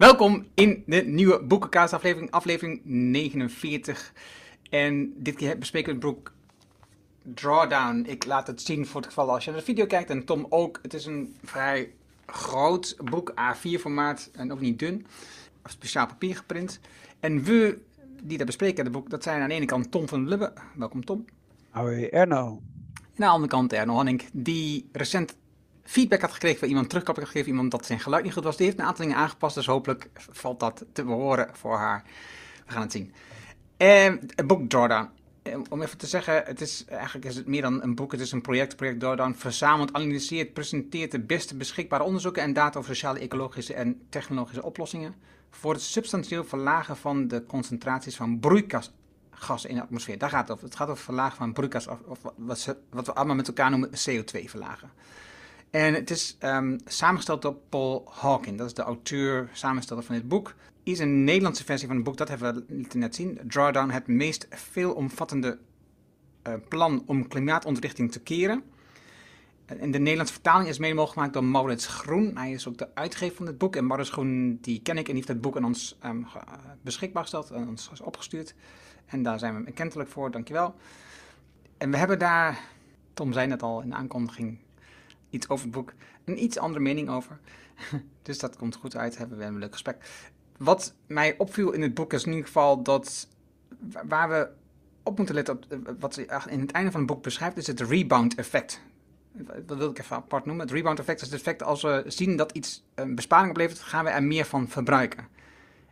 Welkom in de nieuwe Boekenkaas aflevering, aflevering 49. En dit keer bespreken we het boek Drawdown. Ik laat het zien voor het geval als je naar de video kijkt en Tom ook. Het is een vrij groot boek, A4 formaat en ook niet dun. Speciaal papier geprint. En we die dat bespreken, het boek, dat zijn aan de ene kant Tom van Lubbe. Welkom Tom. Hoi Erno. En aan de andere kant Erno Hanning, die recent feedback had gekregen van iemand, terugkop had gegeven, iemand dat zijn geluid niet goed was. Die heeft een aantal dingen aangepast, dus hopelijk valt dat te behoren voor haar. We gaan het zien. Het boek Jordan. Om even te zeggen, het is, eigenlijk is het meer dan een boek, het is een project. Project Jordan verzamelt, analyseert, presenteert de beste beschikbare onderzoeken en data over sociale, ecologische en technologische oplossingen voor het substantieel verlagen van de concentraties van broeikasgassen in de atmosfeer. Daar gaat het over. Het gaat over het verlagen van broeikas, of wat we allemaal met elkaar noemen CO2 verlagen. En het is um, samengesteld door Paul Hawkin. Dat is de auteur, samensteller van dit boek. Is een Nederlandse versie van het boek, dat hebben we net zien. Drawdown, het meest veelomvattende uh, plan om klimaatontwrichting te keren. En de Nederlandse vertaling is mede mogelijk gemaakt door Maurits Groen. Hij is ook de uitgever van dit boek. En Maurits Groen, die ken ik en die heeft het boek aan ons um, beschikbaar gesteld, aan ons opgestuurd. En daar zijn we erkentelijk voor, dankjewel. En we hebben daar, Tom zei net al in de aankondiging, iets over het boek, een iets andere mening over. dus dat komt goed uit, hebben we een leuk gesprek. Wat mij opviel in het boek is in ieder geval dat waar we op moeten letten, op, wat ze in het einde van het boek beschrijft, is het rebound effect. Dat wil ik even apart noemen. Het rebound effect is het effect als we zien dat iets een besparing oplevert, gaan we er meer van verbruiken.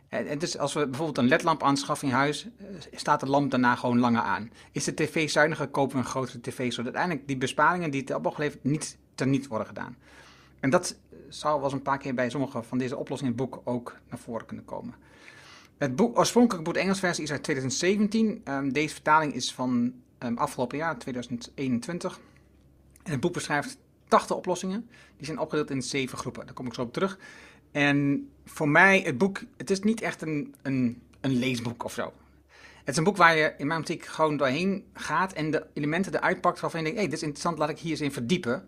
En dus als we bijvoorbeeld een ledlamp aanschaffen in huis, staat de lamp daarna gewoon langer aan. Is de tv zuiniger, kopen we een grotere tv, zodat uiteindelijk die besparingen die het opgeleverd niet niet worden gedaan. En dat zou wel eens een paar keer bij sommige van deze oplossingen in het boek ook naar voren kunnen komen. Het boek, oorspronkelijk boek Engels versie is uit 2017. Ehm, deze vertaling is van um, afgelopen jaar, 2021. En het boek beschrijft 80 oplossingen. Die zijn opgedeeld in zeven groepen. Daar kom ik zo op terug. En voor mij, het boek, het is niet echt een, een, een leesboek of zo. Het is een boek waar je in mijn optiek gewoon doorheen gaat en de elementen eruit pakt waarvan je denkt, hey, dit is interessant, laat ik hier eens in verdiepen.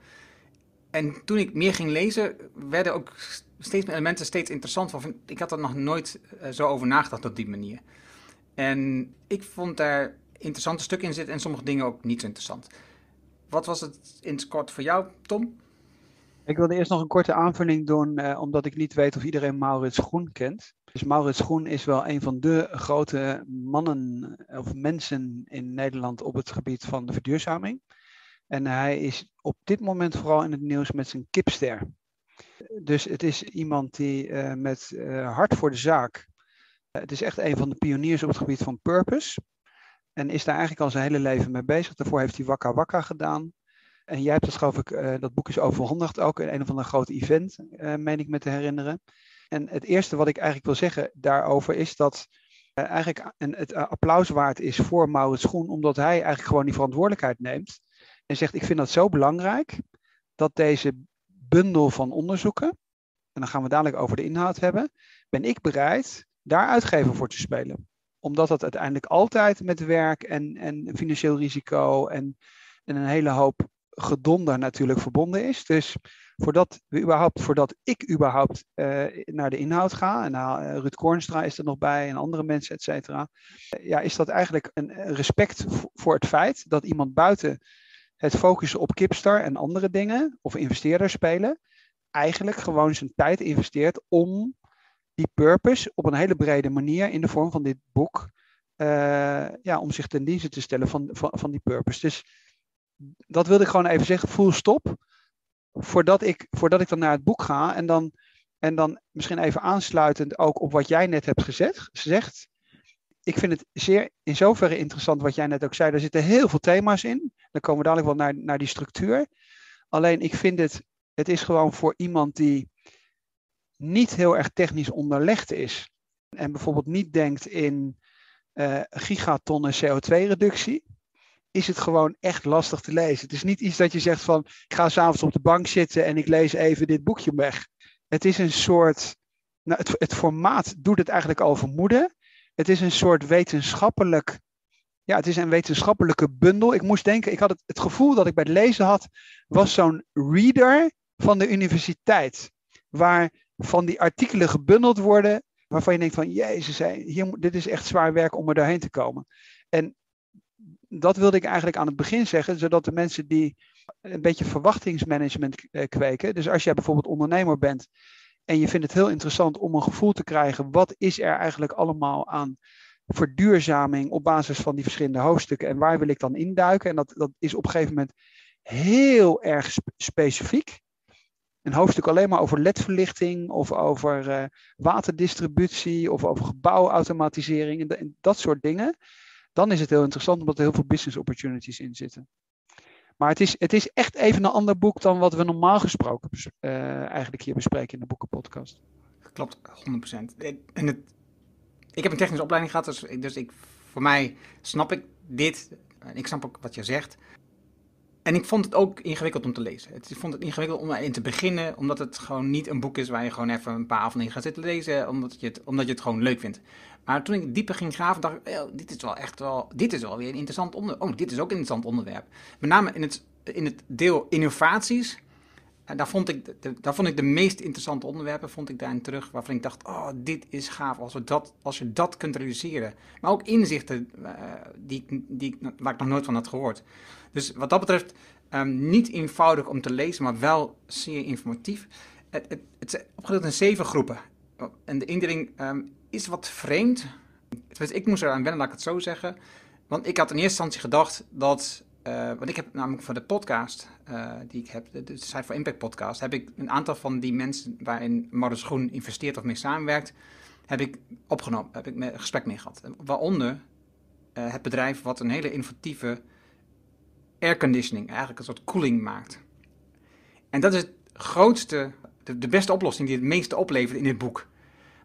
En toen ik meer ging lezen, werden ook steeds meer elementen steeds interessant. Van, ik had er nog nooit eh, zo over nagedacht op die manier. En ik vond daar interessante stukken in zitten en sommige dingen ook niet zo interessant. Wat was het in het kort voor jou, Tom? Ik wilde eerst nog een korte aanvulling doen, eh, omdat ik niet weet of iedereen Maurits Groen kent. Dus Maurits Groen is wel een van de grote mannen of mensen in Nederland op het gebied van de verduurzaming. En hij is op dit moment vooral in het nieuws met zijn kipster. Dus het is iemand die uh, met uh, hart voor de zaak. Uh, het is echt een van de pioniers op het gebied van purpose. En is daar eigenlijk al zijn hele leven mee bezig. Daarvoor heeft hij Wakka Wakka gedaan. En jij hebt dat, geloof ik, dat boek is overhandigd ook in een of andere grote event, meen ik me te herinneren. En het eerste wat ik eigenlijk wil zeggen daarover is dat eigenlijk een, het applaus waard is voor Maurits Schoen, omdat hij eigenlijk gewoon die verantwoordelijkheid neemt en zegt: Ik vind dat zo belangrijk dat deze bundel van onderzoeken, en dan gaan we dadelijk over de inhoud hebben, ben ik bereid daar uitgever voor te spelen. Omdat dat uiteindelijk altijd met werk en, en financieel risico en, en een hele hoop gedonder natuurlijk verbonden is. Dus voordat, we überhaupt, voordat ik überhaupt uh, naar de inhoud ga, en uh, Ruud Kornstra is er nog bij en andere mensen, et cetera, ja, is dat eigenlijk een respect voor het feit dat iemand buiten het focussen op Kipstar en andere dingen, of investeerders spelen, eigenlijk gewoon zijn tijd investeert om die purpose op een hele brede manier in de vorm van dit boek, uh, ja, om zich ten dienste te stellen van, van, van die purpose. Dus dat wilde ik gewoon even zeggen, full stop, voordat ik, voordat ik dan naar het boek ga en dan, en dan misschien even aansluitend ook op wat jij net hebt gezegd, gezegd ik vind het zeer in zoverre interessant wat jij net ook zei. Er zitten heel veel thema's in. Dan komen we dadelijk wel naar, naar die structuur. Alleen ik vind het, het is gewoon voor iemand die niet heel erg technisch onderlegd is. En bijvoorbeeld niet denkt in uh, gigatonnen CO2-reductie. Is het gewoon echt lastig te lezen. Het is niet iets dat je zegt van ik ga s'avonds op de bank zitten en ik lees even dit boekje weg. Het is een soort, nou, het, het formaat doet het eigenlijk al vermoeden. Het is een soort wetenschappelijk, ja, het is een wetenschappelijke bundel. Ik moest denken, ik had het, het gevoel dat ik bij het lezen had, was zo'n reader van de universiteit. Waar van die artikelen gebundeld worden waarvan je denkt van, jezus, hier, dit is echt zwaar werk om er doorheen te komen. En dat wilde ik eigenlijk aan het begin zeggen, zodat de mensen die een beetje verwachtingsmanagement eh, kweken. Dus als jij bijvoorbeeld ondernemer bent en je vindt het heel interessant om een gevoel te krijgen, wat is er eigenlijk allemaal aan verduurzaming op basis van die verschillende hoofdstukken en waar wil ik dan induiken? En dat, dat is op een gegeven moment heel erg specifiek. Een hoofdstuk alleen maar over ledverlichting of over uh, waterdistributie of over gebouwautomatisering en, dat soort dingen. Dan is het heel interessant omdat er heel veel business opportunities in zitten. Maar het is, het is echt even een ander boek dan wat we normaal gesproken uh, eigenlijk hier bespreken in de boekenpodcast. Klopt, 100%. En het, ik heb een technische opleiding gehad, dus, dus ik, voor mij snap ik dit. Ik snap ook wat je zegt. En ik vond het ook ingewikkeld om te lezen. Ik vond het ingewikkeld om erin te beginnen, omdat het gewoon niet een boek is waar je gewoon even een paar avonden gaat zitten lezen, omdat je het, omdat je het gewoon leuk vindt. Maar toen ik dieper ging graven, dacht ik, dit is wel echt wel, dit is wel weer een interessant onderwerp. Oh, dit is ook een interessant onderwerp. Met name in het, in het deel innovaties, eh, daar vond, ik de, daar vond ik de meest interessante onderwerpen vond ik daarin terug, waarvan ik dacht, oh, dit is gaaf als, we dat, als je dat kunt realiseren. Maar ook inzichten uh, die, die, waar ik nog nooit van had gehoord. Dus wat dat betreft, um, niet eenvoudig om te lezen, maar wel zeer informatief. Het, het, het is opgedeeld in zeven groepen. En de indeling um, is wat vreemd. ik moest eraan wennen, laat ik het zo zeggen. Want ik had in eerste instantie gedacht dat. Uh, want ik heb namelijk voor de podcast uh, die ik heb, de, Site for Impact podcast, heb ik een aantal van die mensen waarin Maurits Groen investeert of mee samenwerkt, heb ik opgenomen, heb ik een gesprek mee gehad. Waaronder uh, het bedrijf wat een hele innovatieve airconditioning, eigenlijk een soort koeling maakt. En dat is het grootste, de, de beste oplossing die het meeste oplevert in dit boek.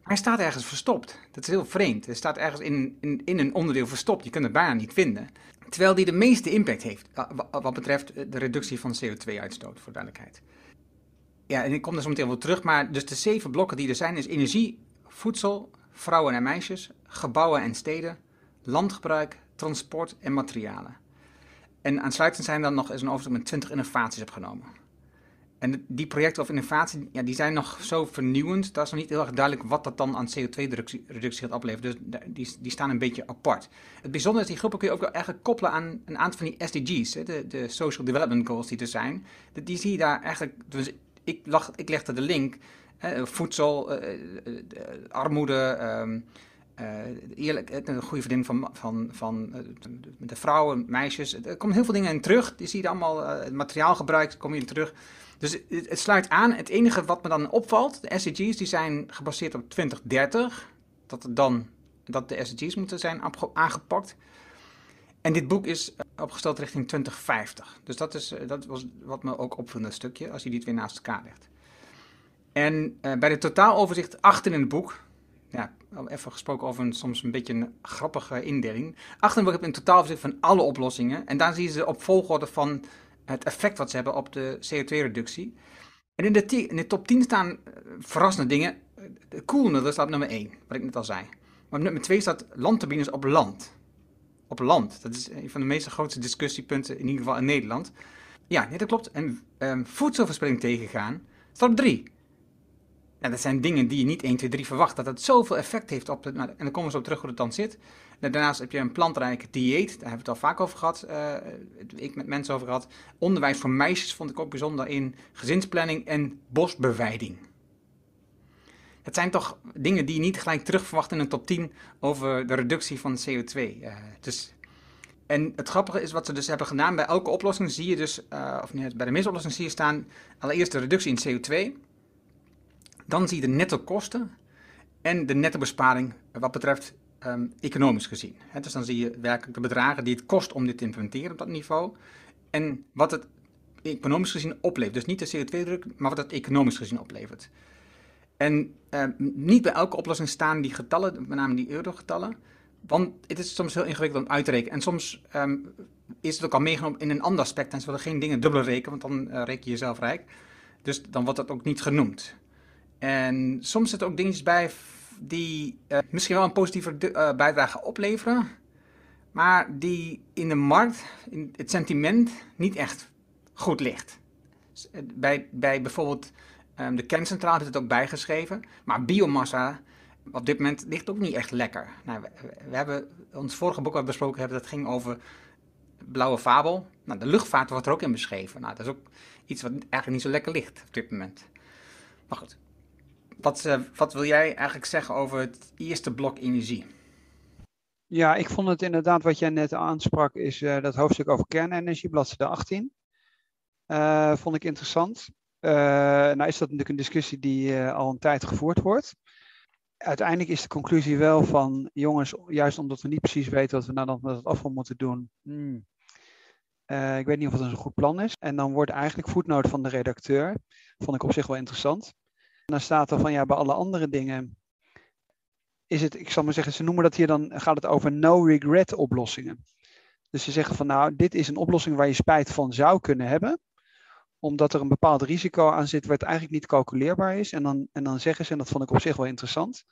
Hij staat ergens verstopt. Dat is heel vreemd. Hij staat ergens in, in, in een onderdeel verstopt. Je kunt het bijna niet vinden. Terwijl die de meeste impact heeft wat betreft de reductie van CO2-uitstoot, voor duidelijkheid. Ja, en ik kom er zo meteen wel terug, maar dus de zeven blokken die er zijn is energie, voedsel, vrouwen en meisjes, gebouwen en steden, landgebruik, transport en materialen. En aansluitend zijn dan nog eens een overzicht met 20 innovaties opgenomen. En die projecten of innovatie, ja, die zijn nog zo vernieuwend. Dat is nog niet heel erg duidelijk wat dat dan aan CO2-reductie gaat opleveren. Dus die, die staan een beetje apart. Het bijzondere is, die groepen kun je ook wel eigenlijk koppelen aan een aantal van die SDG's. Hè, de, de Social Development Goals die er zijn. Die zie je daar eigenlijk, dus ik, lag, ik legde de link. Hè, voedsel, uh, uh, armoede, um, uh, eerlijk, een goede verdeling van, van, van de vrouwen, meisjes. Er komen heel veel dingen in terug. Die zie je allemaal, het materiaalgebruik kom je in terug. Dus het, het, sluit aan. Het enige wat me dan opvalt, de SDG's die zijn gebaseerd op 2030. Dat, dan, dat de SDG's moeten zijn aangepakt. En dit boek is opgesteld richting 2050. Dus dat, is, dat was wat me ook opviel, een stukje, als je die twee naast elkaar legt. En uh, bij de totaaloverzicht achter in het boek, ja, even gesproken over een soms een beetje een grappige indeling. Achter in het boek heb je een totaaloverzicht van alle oplossingen. En daar zie je ze op volgorde van het effect wat ze hebben op de CO2-reductie. En in de, in de, top 10 staan uh, verrassende dingen. De koelmiddelen staat nummer 1, wat ik net al zei. Maar nummer 2 staat landturbines op land. Op land. Dat is een van de meest grootste discussiepunten, in ieder geval in Nederland. Ja, nee, dat klopt. En um, voedselverspilling tegengaan staat op 3. Ja, dat zijn dingen die je niet 1, 2, 3 verwacht. Dat het zoveel effect heeft op. Nou, en dan komen we zo terug hoe het dan zit. Daarnaast heb je een plantrijk dieet, daar hebben we het al vaak over gehad, uh, ik met mensen over gehad. Onderwijs voor meisjes vond ik ook bijzonder in gezinsplanning en bosbewijding. Het zijn toch dingen die je niet gelijk terugverwacht in een top 10 over de reductie van CO2. Uh, eh, dus, en het grappige is wat ze dus hebben gedaan. Bij elke oplossing zie je dus, uh, of niet, bij de meeste oplossingen zie je staan allereerst de reductie in CO2. Dan zie je de netto kosten en de netto besparing wat betreft um, economisch gezien. dus dan zie je werkelijk de bedragen die het kost om dit te implementeren op dat niveau. En wat het economisch gezien oplevert. Dus niet de CO2-druk, maar wat het economisch gezien oplevert. En um, niet bij elke oplossing staan die getallen, met name die eurogetallen. Want het is soms heel ingewikkeld om uit te rekenen. En soms um, is het ook al meegenomen in een ander aspect. En ze willen geen dingen dubbel rekenen, want dan uh, reken je jezelf rijk. Dus dan wordt dat ook niet genoemd. En soms zitten ook dingetjes bij die uh, misschien wel een positieve uh, bijdrage opleveren, maar die in de markt, in het sentiment, niet echt goed ligt. Bij, bij bijvoorbeeld Ehm, de kerncentrale heeft het ook bijgeschreven. Maar biomassa op dit moment ligt ook niet echt lekker. Nou, we, we hebben ons vorige boek wat we besproken hebben, dat ging over blauwe fabel. Nou, de luchtvaart wordt er ook in beschreven. Nou, dat is ook iets wat eigenlijk niet zo lekker ligt op dit moment. Maar goed, wat, uh, wat wil jij eigenlijk zeggen over het eerste blok energie? Ja, ik vond het inderdaad wat jij net aansprak, is uh, dat hoofdstuk over kernenergie, bladzijde 18. Uh, eh, vond ik interessant. nou is dat natuurlijk een discussie die al een tijd gevoerd wordt uiteindelijk is de conclusie wel van, jongens, juist omdat we niet precies weten wat we nou dan met het afval moeten doen. Hmm, ik weet niet of het een goed plan is. En dan wordt eigenlijk voetnoot van de redacteur, vond ik op zich wel interessant. Dan staat er van, ja, bij alle andere dingen is het, ik zal maar zeggen, ze noemen dat hier dan, gaat het over no-regret oplossingen. Dus ze zeggen van, nou, dit is een oplossing waar je spijt van zou kunnen hebben omdat er een bepaald risico aan zit wat eigenlijk niet calculeerbaar is. En dan, en dan zeggen ze, en dat vond ik op zich wel interessant.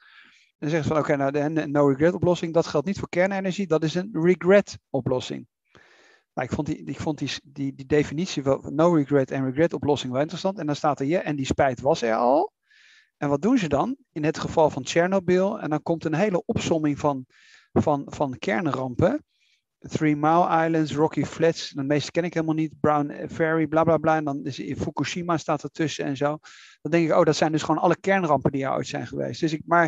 Dan zeggen ze van oké, nou de no regret oplossing, dat geldt niet voor kernenergie, dat is een regret oplossing. Nou, ik vond, die, ik vond die, die, die definitie van no regret en regret oplossing wel interessant. En dan staat er ja, en die spijt was er al. En wat doen ze dan? In het geval van Tsjernobyl. En dan komt een hele opsomming van, van, van kernrampen. Three Mile Islands, Rocky Flats, de meeste ken ik helemaal niet, Brown Ferry, bla bla bla. En dan is in Fukushima staat ertussen en zo. Dan denk ik, oh, dat zijn dus gewoon alle kernrampen die er ooit zijn geweest. Dus ik, maar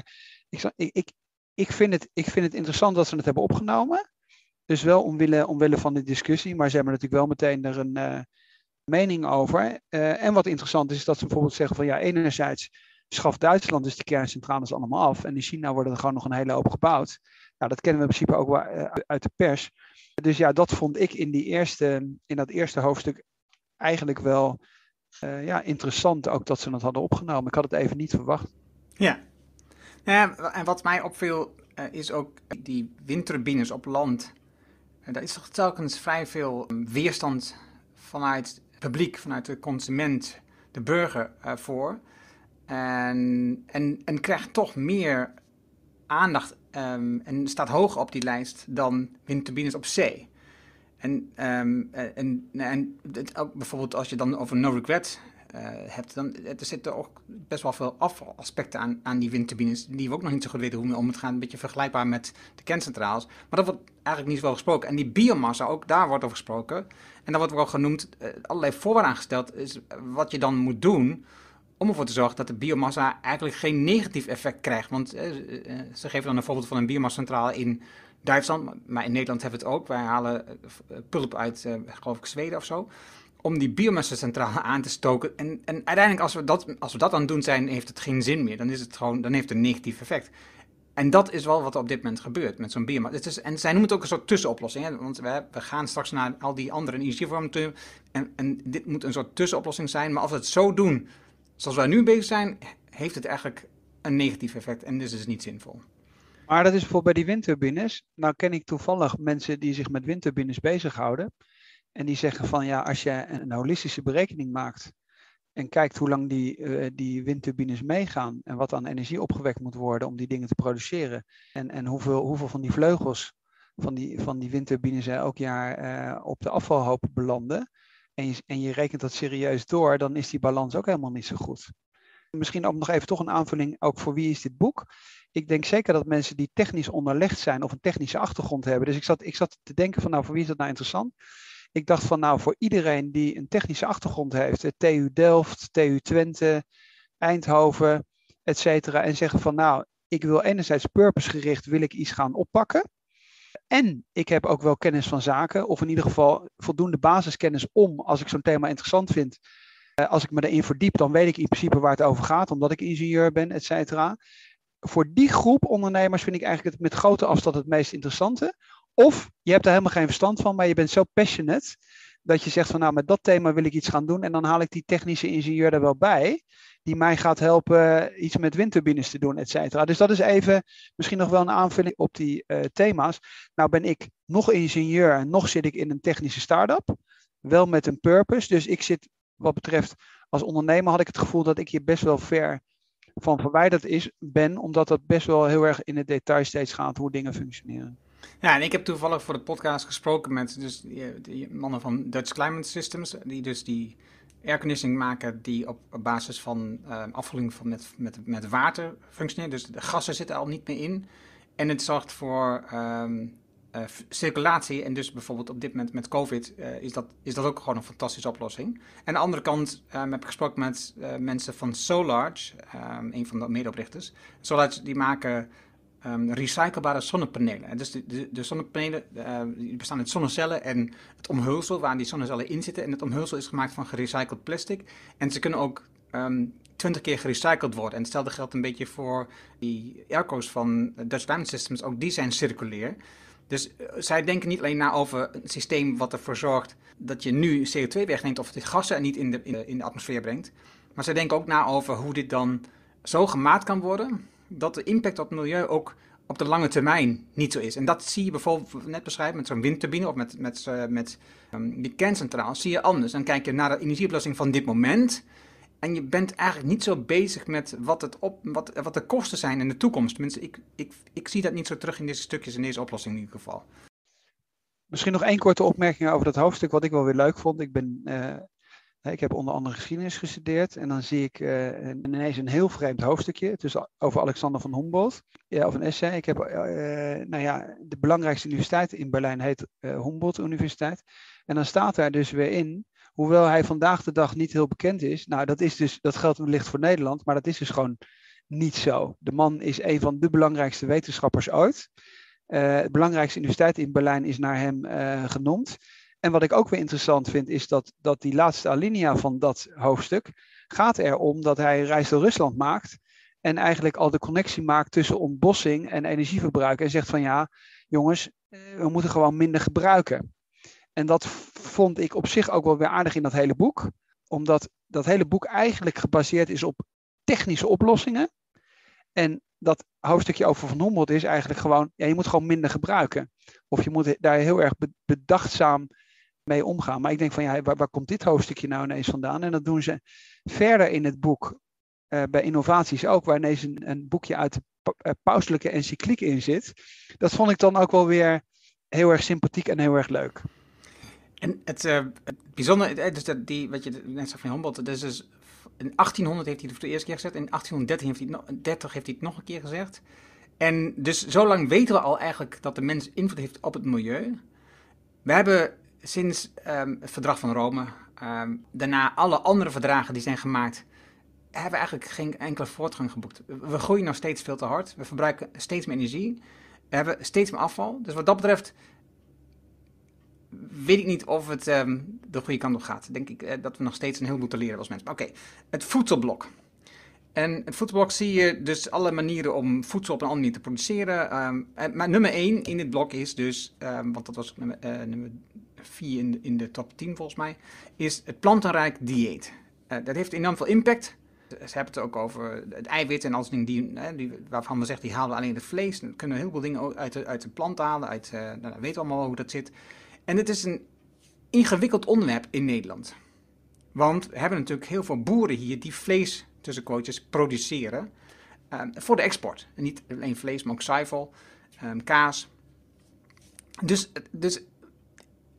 ik, ik, ik, vind het, ik vind het interessant dat ze het hebben opgenomen. Dus wel omwille, omwille van de discussie, maar ze hebben natuurlijk wel meteen er een uh, mening over. Uh, en wat interessant is, is dat ze bijvoorbeeld zeggen van ja, enerzijds schaft Duitsland dus de kerncentrales allemaal af. En in China worden er gewoon nog een hele hoop gebouwd. Nou, dat kennen we in principe ook uh, uit de pers. Dus ja, dat vond ik in, die eerste, in dat eerste hoofdstuk eigenlijk wel ja, interessant. Ook dat ze het hadden opgenomen. Ik had het even niet verwacht. Ja, ja, en wat mij opviel uh, is ook die windturbines op land. Uh, daar is toch telkens vrij veel weerstand vanuit het publiek, vanuit de consument, de burger voor. En, en, en krijgt toch meer aandacht um, en staat hoger op die lijst dan windturbines op zee. En, um, en, en het, ook bijvoorbeeld als je dan over no regret uh, hebt, dan er zitten ook best wel veel aspecten aan, aan die windturbines, die we ook nog niet zo goed weten hoe om het gaan. Een beetje vergelijkbaar met de kerncentrales. Maar dat wordt eigenlijk niet zo gesproken. En die biomassa, ook daar wordt over gesproken. En daar wordt ook genoemd, uh, allerlei voorwaarden aangesteld, is wat je dan moet doen om ervoor te zorgen dat de biomassa eigenlijk geen negatief effect krijgt. Want uh, ze geven dan een voorbeeld van een biomassacentrale in Duitsland, maar in Nederland hebben we het ook. Wij halen pulp uit, geloof ik, Zweden of zo om die biomassa-centrale aan te stoken. En, en uiteindelijk, als we, dat, als we dat aan het doen zijn, heeft het geen zin meer. Dan, is het gewoon, dan heeft het een negatief effect. En dat is wel wat er op dit moment gebeurt met zo'n biomassa. en zij noemen het ook een soort tussenoplossing. Hè? Want we, we, gaan straks naar al die andere energievormen. En, en dit moet een soort tussenoplossing zijn. Maar als we het zo doen, zoals wij nu bezig zijn, heeft het eigenlijk een negatief effect. En dus is het niet zinvol. Maar dat is bijvoorbeeld bij die windturbines. Nou ken ik toevallig mensen die zich met windturbines bezighouden. En die zeggen van ja, als je een holistische berekening maakt en kijkt hoe lang die, uh, die windturbines meegaan en wat aan energie opgewekt moet worden om die dingen te produceren en, en hoeveel, hoeveel van die vleugels van die, van die windturbines elk jaar uh, op de afvalhoop belanden en je, en je rekent dat serieus door, dan is die balans ook helemaal niet zo goed. Misschien ook nog even toch een aanvulling, ook voor wie is dit boek? Ik denk zeker dat mensen die technisch onderlegd zijn of een technische achtergrond hebben. Dus ik zat, ik zat te denken van nou, voor wie is dat nou interessant? Ik dacht van nou, voor iedereen die een technische achtergrond heeft, TU Delft, TU Twente, Eindhoven, et cetera, en zeggen van nou, ik wil enerzijds purposegericht, wil ik iets gaan oppakken. En ik heb ook wel kennis van zaken, of in ieder geval voldoende basiskennis om, als ik zo'n thema interessant vind, eh, als ik me erin verdiep, dan weet ik in principe waar het over gaat, omdat ik ingenieur ben, et cetera. Voor die groep ondernemers vind ik eigenlijk het met grote afstand het meest interessante, of je hebt er helemaal geen verstand van, maar je bent zo passionate dat je zegt van nou met dat thema wil ik iets gaan doen en dan haal ik die technische ingenieur er wel bij die mij gaat helpen iets met windturbines te doen, et cetera. Dus dat is even misschien nog wel een aanvulling op die uh, thema's. Nou ben ik nog ingenieur en nog zit ik in een technische start-up, wel met een purpose. Dus ik zit wat betreft als ondernemer had ik het gevoel dat ik hier best wel ver van verwijderd is, ben, omdat dat best wel heel erg in het detail steeds gaat hoe dingen functioneren. Ja, en ik heb toevallig voor de podcast gesproken met dus die, mannen van Dutch Climate Systems, die dus die airconditioning maken die op, basis van uh, van met, met, met water functioneert. Dus de gassen zitten al niet meer in. En het zorgt voor um, uh, circulatie. En dus bijvoorbeeld op dit moment met COVID uh, is, dat, is dat ook gewoon een fantastische oplossing. En aan de andere kant um, heb ik gesproken met mensen van Solarge, een van de medeoprichters. Solarge die maken um, recyclebare zonnepanelen. En dus de, de, de zonnepanelen die bestaan uit zonnecellen en het omhulsel waar die zonnecellen in zitten. En het omhulsel is gemaakt van gerecycled plastic. En ze kunnen ook um, 20 keer gerecycled worden. En hetzelfde geldt een beetje voor die airco's van Dutch Diamond Systems. Ook die zijn circulair. Dus uh, zij denken niet alleen na over een systeem wat ervoor zorgt dat je nu CO2 wegneemt of het gassen niet in de, in de, in de atmosfeer brengt. Maar zij denken ook na over hoe dit dan zo gemaakt kan worden dat de impact op het milieu ook op de lange termijn niet zo is. En dat zie je bijvoorbeeld, net beschrijven, met zo'n windturbine of met, met, uh, met um, die kerncentraal, zie je anders. Dan kijk je naar de energiebelasting van dit moment. En je bent eigenlijk niet zo bezig met wat, het op, wat, wat de kosten zijn in de toekomst. Tenminste, ik, ik, ik zie dat niet zo terug in deze stukjes, in deze oplossing in ieder geval. Misschien nog één korte opmerking over dat hoofdstuk, wat ik wel weer leuk vond. Ik ben uh, ik heb onder andere geschiedenis gestudeerd en dan zie ik uh, ineens een heel vreemd hoofdstukje. Het is over Alexander van Humboldt, ja, of een essay. Ik heb, uh, nou ja, de belangrijkste universiteit in Berlijn heet Humboldt Universiteit. En dan staat daar dus weer in, hoewel hij vandaag de dag niet heel bekend is. Nou, dat, is dus, dat geldt wellicht voor Nederland, maar dat is dus gewoon niet zo. De man is een van de belangrijkste wetenschappers ooit. de belangrijkste universiteit in Berlijn is naar hem genoemd. En wat ik ook weer interessant vind, is dat, dat die laatste alinea van dat hoofdstuk gaat erom dat hij reis door Rusland maakt. En eigenlijk al de connectie maakt tussen ontbossing en energieverbruik. En zegt van ja, jongens, eh, we moeten gewoon minder gebruiken. En dat vond ik op zich ook wel weer aardig in dat hele boek. Omdat dat hele boek eigenlijk gebaseerd is op technische oplossingen. En dat hoofdstukje over Van Humboldt is eigenlijk gewoon, je moet gewoon minder gebruiken. Of je moet daar heel erg bedachtzaam mee omgaan. Maar ik denk van ja, waar, waar, komt dit hoofdstukje nou ineens vandaan? En dat doen ze verder in het boek, uh, bij innovaties ook, waar ineens een, een boekje uit de uh, pauselijke encycliek in zit. Dat vond ik dan ook wel weer heel erg sympathiek en heel erg leuk. En het, uh, bijzondere, dus dat, die, wat je net zei van Humboldt, dus, dus in 1800 heeft hij het voor de eerste keer gezegd, in 1830 heeft hij, het, 30 heeft hij het nog een keer gezegd. En dus zo lang weten we al eigenlijk dat de mens invloed heeft op het milieu. We hebben sinds um, het verdrag van Rome, um, daarna alle andere verdragen die zijn gemaakt, hebben we eigenlijk geen enkele voortgang geboekt. We groeien nog steeds veel te hard. We verbruiken steeds meer energie. We hebben steeds meer afval. Dus wat dat betreft weet ik niet of het um, de goede kant op gaat. Denk ik uh, dat we nog steeds een heleboel te leren als mensen. Oké, het voedselblok. En het voedselblok zie je dus alle manieren om voedsel op een andere manier te produceren. Um, maar nummer 1 in dit blok is dus, want dat was nummer, uh, nummer 4 in, in de top 10 volgens mij, is het plantenrijk dieet. Uh, dat heeft enorm veel impact. Ze hebben het ook over het eiwit en alles die, die, waarvan we zeggen, die halen alleen het vlees. Dan kunnen we heel veel dingen uit de, uit de plant halen. Uit, uh, nou, weten we allemaal hoe dat zit. En het is een ingewikkeld onderwerp in Nederland. Want we hebben natuurlijk heel veel boeren hier die vlees, tussen quotes, produceren. Um, voor de export. En niet alleen vlees, maar ook zuivel, um, kaas. Dus, dus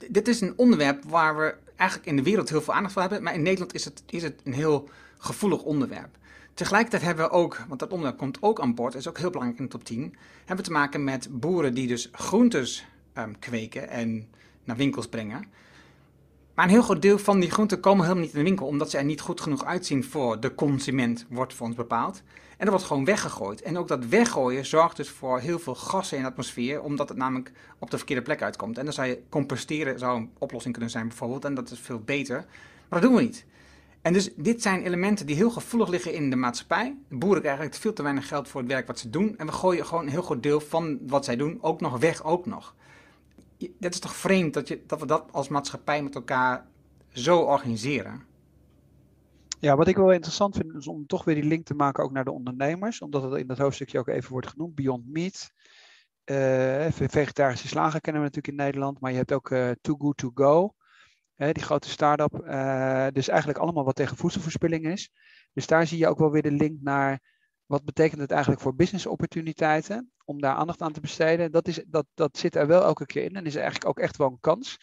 dit is een onderwerp waar we eigenlijk in de wereld heel veel aandacht voor hebben. Maar in Nederland is het, is het een heel gevoelig onderwerp. Tegelijkertijd hebben we ook, want dat onderwerp komt ook aan boord, is ook heel belangrijk in de top 10, hebben we te maken met boeren die dus groentes um, kweken en naar winkels brengen. Maar een heel groot deel van die groenten komen helemaal niet in de winkel, omdat ze er niet goed genoeg uitzien voor de consument, wordt voor ons bepaald. En dat wordt gewoon weggegooid. En ook dat weggooien zorgt dus voor heel veel gassen in de atmosfeer, omdat het namelijk op de verkeerde plek uitkomt. En dan zou je composteren, zou een oplossing kunnen zijn bijvoorbeeld, en dat is veel beter. Maar dat doen we niet. En dus dit zijn elementen die heel gevoelig liggen in de maatschappij. De boeren krijgen eigenlijk veel te weinig geld voor het werk wat ze doen. En we gooien gewoon een heel groot deel van wat zij doen ook nog weg, ook nog. Dat is toch vreemd dat, je, dat we dat als maatschappij met elkaar zo organiseren? Ja, wat ik wel interessant vind is om toch weer die link te maken ook naar de ondernemers. Omdat het in dat hoofdstukje ook even wordt genoemd. Beyond Meat. Uh, vegetarische slagen kennen we natuurlijk in Nederland. Maar je hebt ook uh, Too Good To Go. Die grote start-up. Uh, dus eigenlijk allemaal wat tegen voedselverspilling is. Dus daar zie je ook wel weer de link naar wat betekent het eigenlijk voor business opportuniteiten. Om daar aandacht aan te besteden. Dat, is, dat, dat zit er wel elke keer in. En is eigenlijk ook echt wel een kans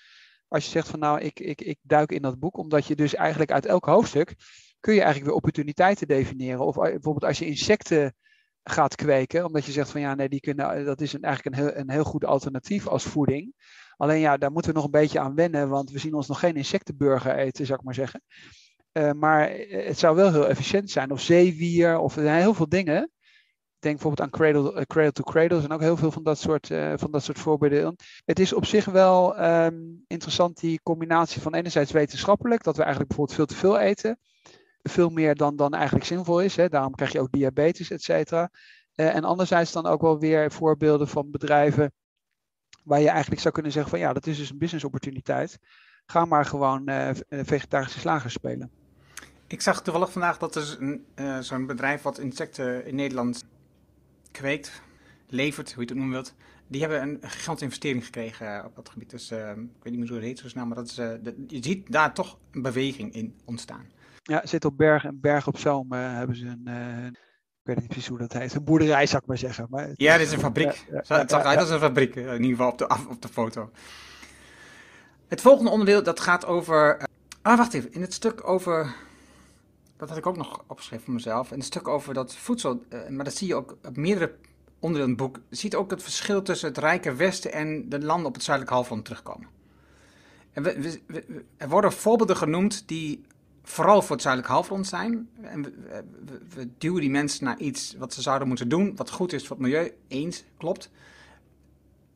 als je zegt van nou, ik, ik, ik duik in dat boek, omdat je dus eigenlijk uit elk hoofdstuk kun je eigenlijk weer opportuniteiten definiëren. Of bijvoorbeeld als je insecten gaat kweken, omdat je zegt van ja, nee, die kunnen, dat is een, eigenlijk een heel, een heel goed alternatief als voeding. Alleen ja, daar moeten we nog een beetje aan wennen, want we zien ons nog geen insectenburger eten, zou ik maar zeggen. Uh, maar het zou wel heel efficiënt zijn. Of zeewier, of er zijn heel veel dingen. Denk bijvoorbeeld aan Cradle, uh, cradle to Cradle. Er zijn ook heel veel van dat soort, van dat soort voorbeelden. Het is op zich wel um, interessant, die combinatie van enerzijds wetenschappelijk, dat we eigenlijk bijvoorbeeld veel te veel eten. Veel meer dan, dan eigenlijk zinvol is. Hè. Daarom krijg je ook diabetes, et cetera. en anderzijds dan ook wel weer voorbeelden van bedrijven waar je eigenlijk zou kunnen zeggen van ja, dat is dus een business opportuniteit. Ga maar gewoon vegetarische slagers spelen. Ik zag toevallig vandaag dat er uh, zo'n bedrijf wat insecten in Nederland kweekt, levert, hoe je het noemen wilt. Die hebben een gigantische investering gekregen eh, op dat gebied. Dus uh, ik weet niet meer hoe het heet zo snel, maar dat is, de, je ziet daar toch een beweging in ontstaan. Ja, zit op Berg en Berg op Zoom hebben ze een, ik weet niet precies hoe dat heet, een boerderij zou ik maar zeggen. Maar, ja, dit is een fabriek. Ja, ja, het zag uit als een fabriek, in ieder geval op de, op de foto. Het volgende onderdeel, dat gaat over... ah, wacht even. In het stuk over dat had ik ook nog opgeschreven voor mezelf. Een stuk over dat voedsel, uh, maar dat zie je ook op meerdere onderdelen in het boek. Je ziet ook het verschil tussen het rijke Westen en de landen op het zuidelijk halfrond terugkomen. En we, er worden voorbeelden genoemd die vooral voor het zuidelijk halfrond zijn. En we, we, duwen die mensen naar iets wat ze zouden moeten doen, wat goed is voor het milieu, eens, klopt.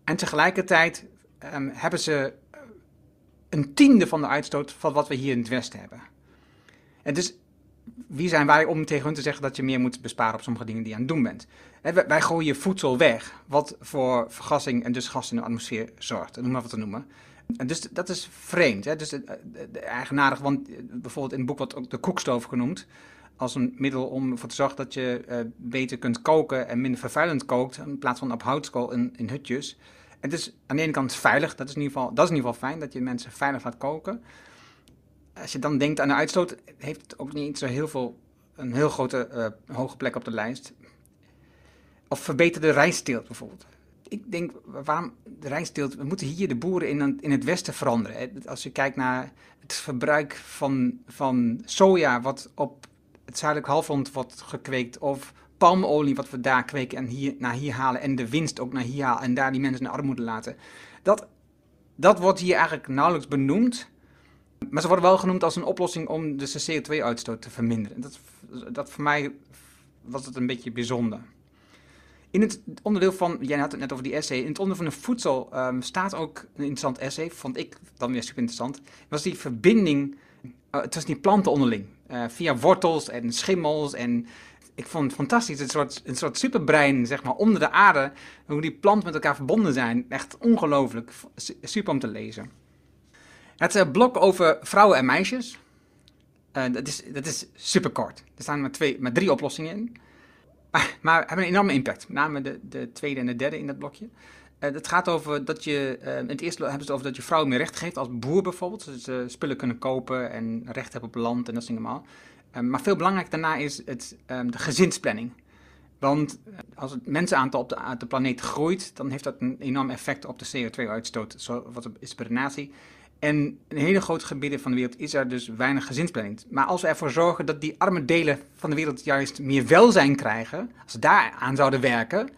En tegelijkertijd um, hebben ze een tiende van de uitstoot van wat we hier in het Westen hebben. En dus wie zijn wij om tegen hun te zeggen dat je meer moet besparen op sommige dingen die je aan het doen bent? wij gooien voedsel weg, wat voor vergassing en dus gas in de atmosfeer zorgt, om maar wat te noemen. En dus dat is vreemd. Hè? Dus de, de, eigenaardig, want bijvoorbeeld in het boek wordt ook de koekstoof genoemd. Als een middel om ervoor te zorgen dat je beter kunt koken en minder vervuilend kookt. In plaats van op houtskool in, in hutjes. Het is aan de ene kant veilig. Dat is, in ieder geval, dat is in ieder geval fijn dat je mensen veilig laat koken als je dan denkt aan de uitstoot, heeft het ook niet zo heel veel, een heel grote uh, hoge plek op de lijst. Of verbeterde rijstteelt bijvoorbeeld. Ik denk, waarom de rijstteelt, we moeten hier de boeren in, in het westen veranderen. Als je kijkt naar het verbruik van, van soja, wat op het zuidelijk halfrond wordt gekweekt, of palmolie, wat we daar kweken en hier, naar hier halen, en de winst ook naar hier halen, en daar die mensen in armoede laten. Dat, dat wordt hier eigenlijk nauwelijks benoemd. Maar ze worden wel genoemd als een oplossing om de CO2-uitstoot te verminderen. Dat, dat voor mij was het een beetje bijzonder. In het onderdeel van, jij had het net over die essay, in het onderdeel van de voedsel um, staat ook een interessant essay, vond ik dan weer super interessant. Was die verbinding uh, tussen die planten onderling. Uh, via wortels en schimmels en ik vond het fantastisch. Een soort, een soort superbrein, zeg maar, onder de aarde. Hoe die planten met elkaar verbonden zijn. Echt ongelooflijk. Super om te lezen. Het uh, blok over vrouwen en meisjes. Uh, dat, is, dat is super kort. Er staan maar, twee, maar drie oplossingen in. Maar, hebben een enorme impact. Met name de, de tweede en de derde in dat blokje. Uh, het gaat over dat je. in het eerste hebben ze het over dat je vrouwen meer recht geeft. Als boer bijvoorbeeld. Dat ze spullen kunnen kopen en recht hebben op land en dat soort dingen allemaal. maar veel belangrijker daarna is het, um, de gezinsplanning. Want als het mensenaantal op de, de, planeet groeit, dan heeft dat een enorm effect op de CO2-uitstoot. Zo, wat is per natie. En in hele grote gebieden van de wereld is er dus weinig gezinsplanning. Maar als we ervoor zorgen dat die arme delen van de wereld juist meer welzijn krijgen, als ze daar aan zouden werken,